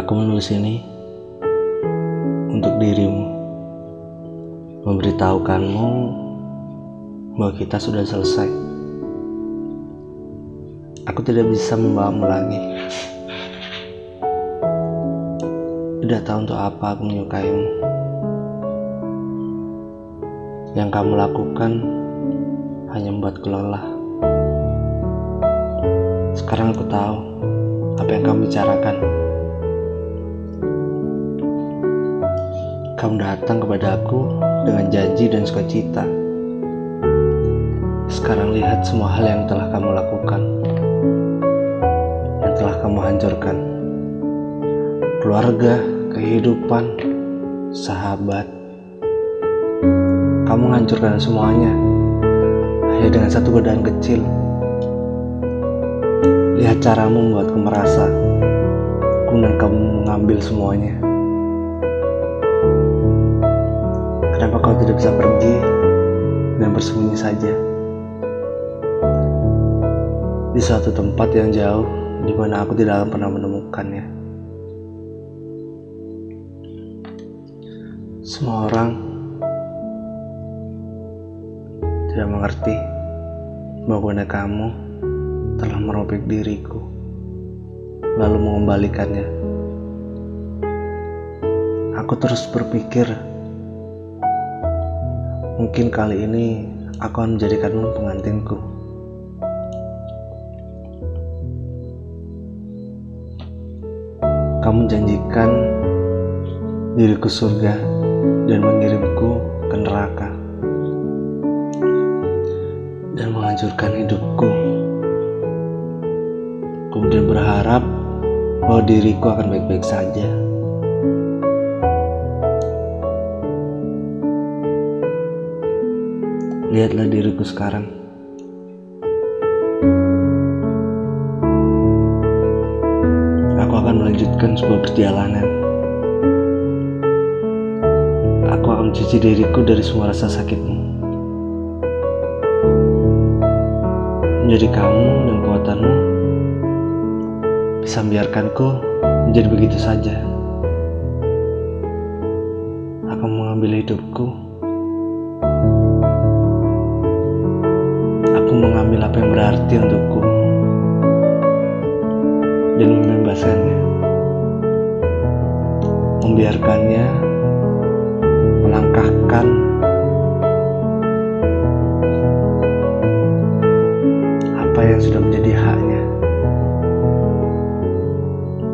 Aku menulis ini untuk dirimu, memberitahukanmu bahwa kita sudah selesai. Aku tidak bisa membawamu lagi. Tidak tahu untuk apa aku menyukaimu. Yang kamu lakukan hanya membuatku lelah. Sekarang aku tahu apa yang kamu bicarakan. Kamu datang kepada aku dengan janji dan sukacita. Sekarang lihat semua hal yang telah kamu lakukan, yang telah kamu hancurkan. Keluarga, kehidupan, sahabat. Kamu menghancurkan semuanya hanya dengan satu godaan kecil. Lihat caramu membuatku merasa, kemudian kamu mengambil semuanya. Kenapa kau tidak bisa pergi dan bersembunyi saja di suatu tempat yang jauh di mana aku tidak akan pernah menemukannya? Semua orang tidak mengerti bahwa kamu telah merobek diriku, lalu mengembalikannya. Aku terus berpikir Mungkin kali ini aku akan menjadikanmu pengantinku. Kamu janjikan diriku surga dan mengirimku ke neraka dan menghancurkan hidupku. Kemudian berharap bahwa diriku akan baik-baik saja. Lihatlah diriku sekarang. Aku akan melanjutkan sebuah perjalanan. Aku akan mencuci diriku dari semua rasa sakitmu. Menjadi kamu dan kekuatanmu bisa membiarkanku menjadi begitu saja. Aku mengambil hidupku aku mengambil apa yang berarti untukku dan membebaskannya. Membiarkannya melangkahkan apa yang sudah menjadi haknya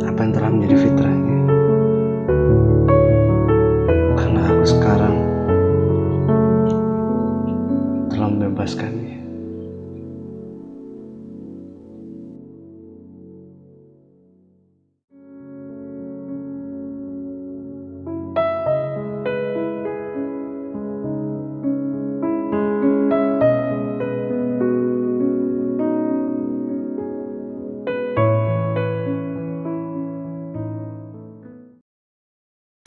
apa yang telah menjadi fitrahnya. Karena aku sekarang telah membebaskannya.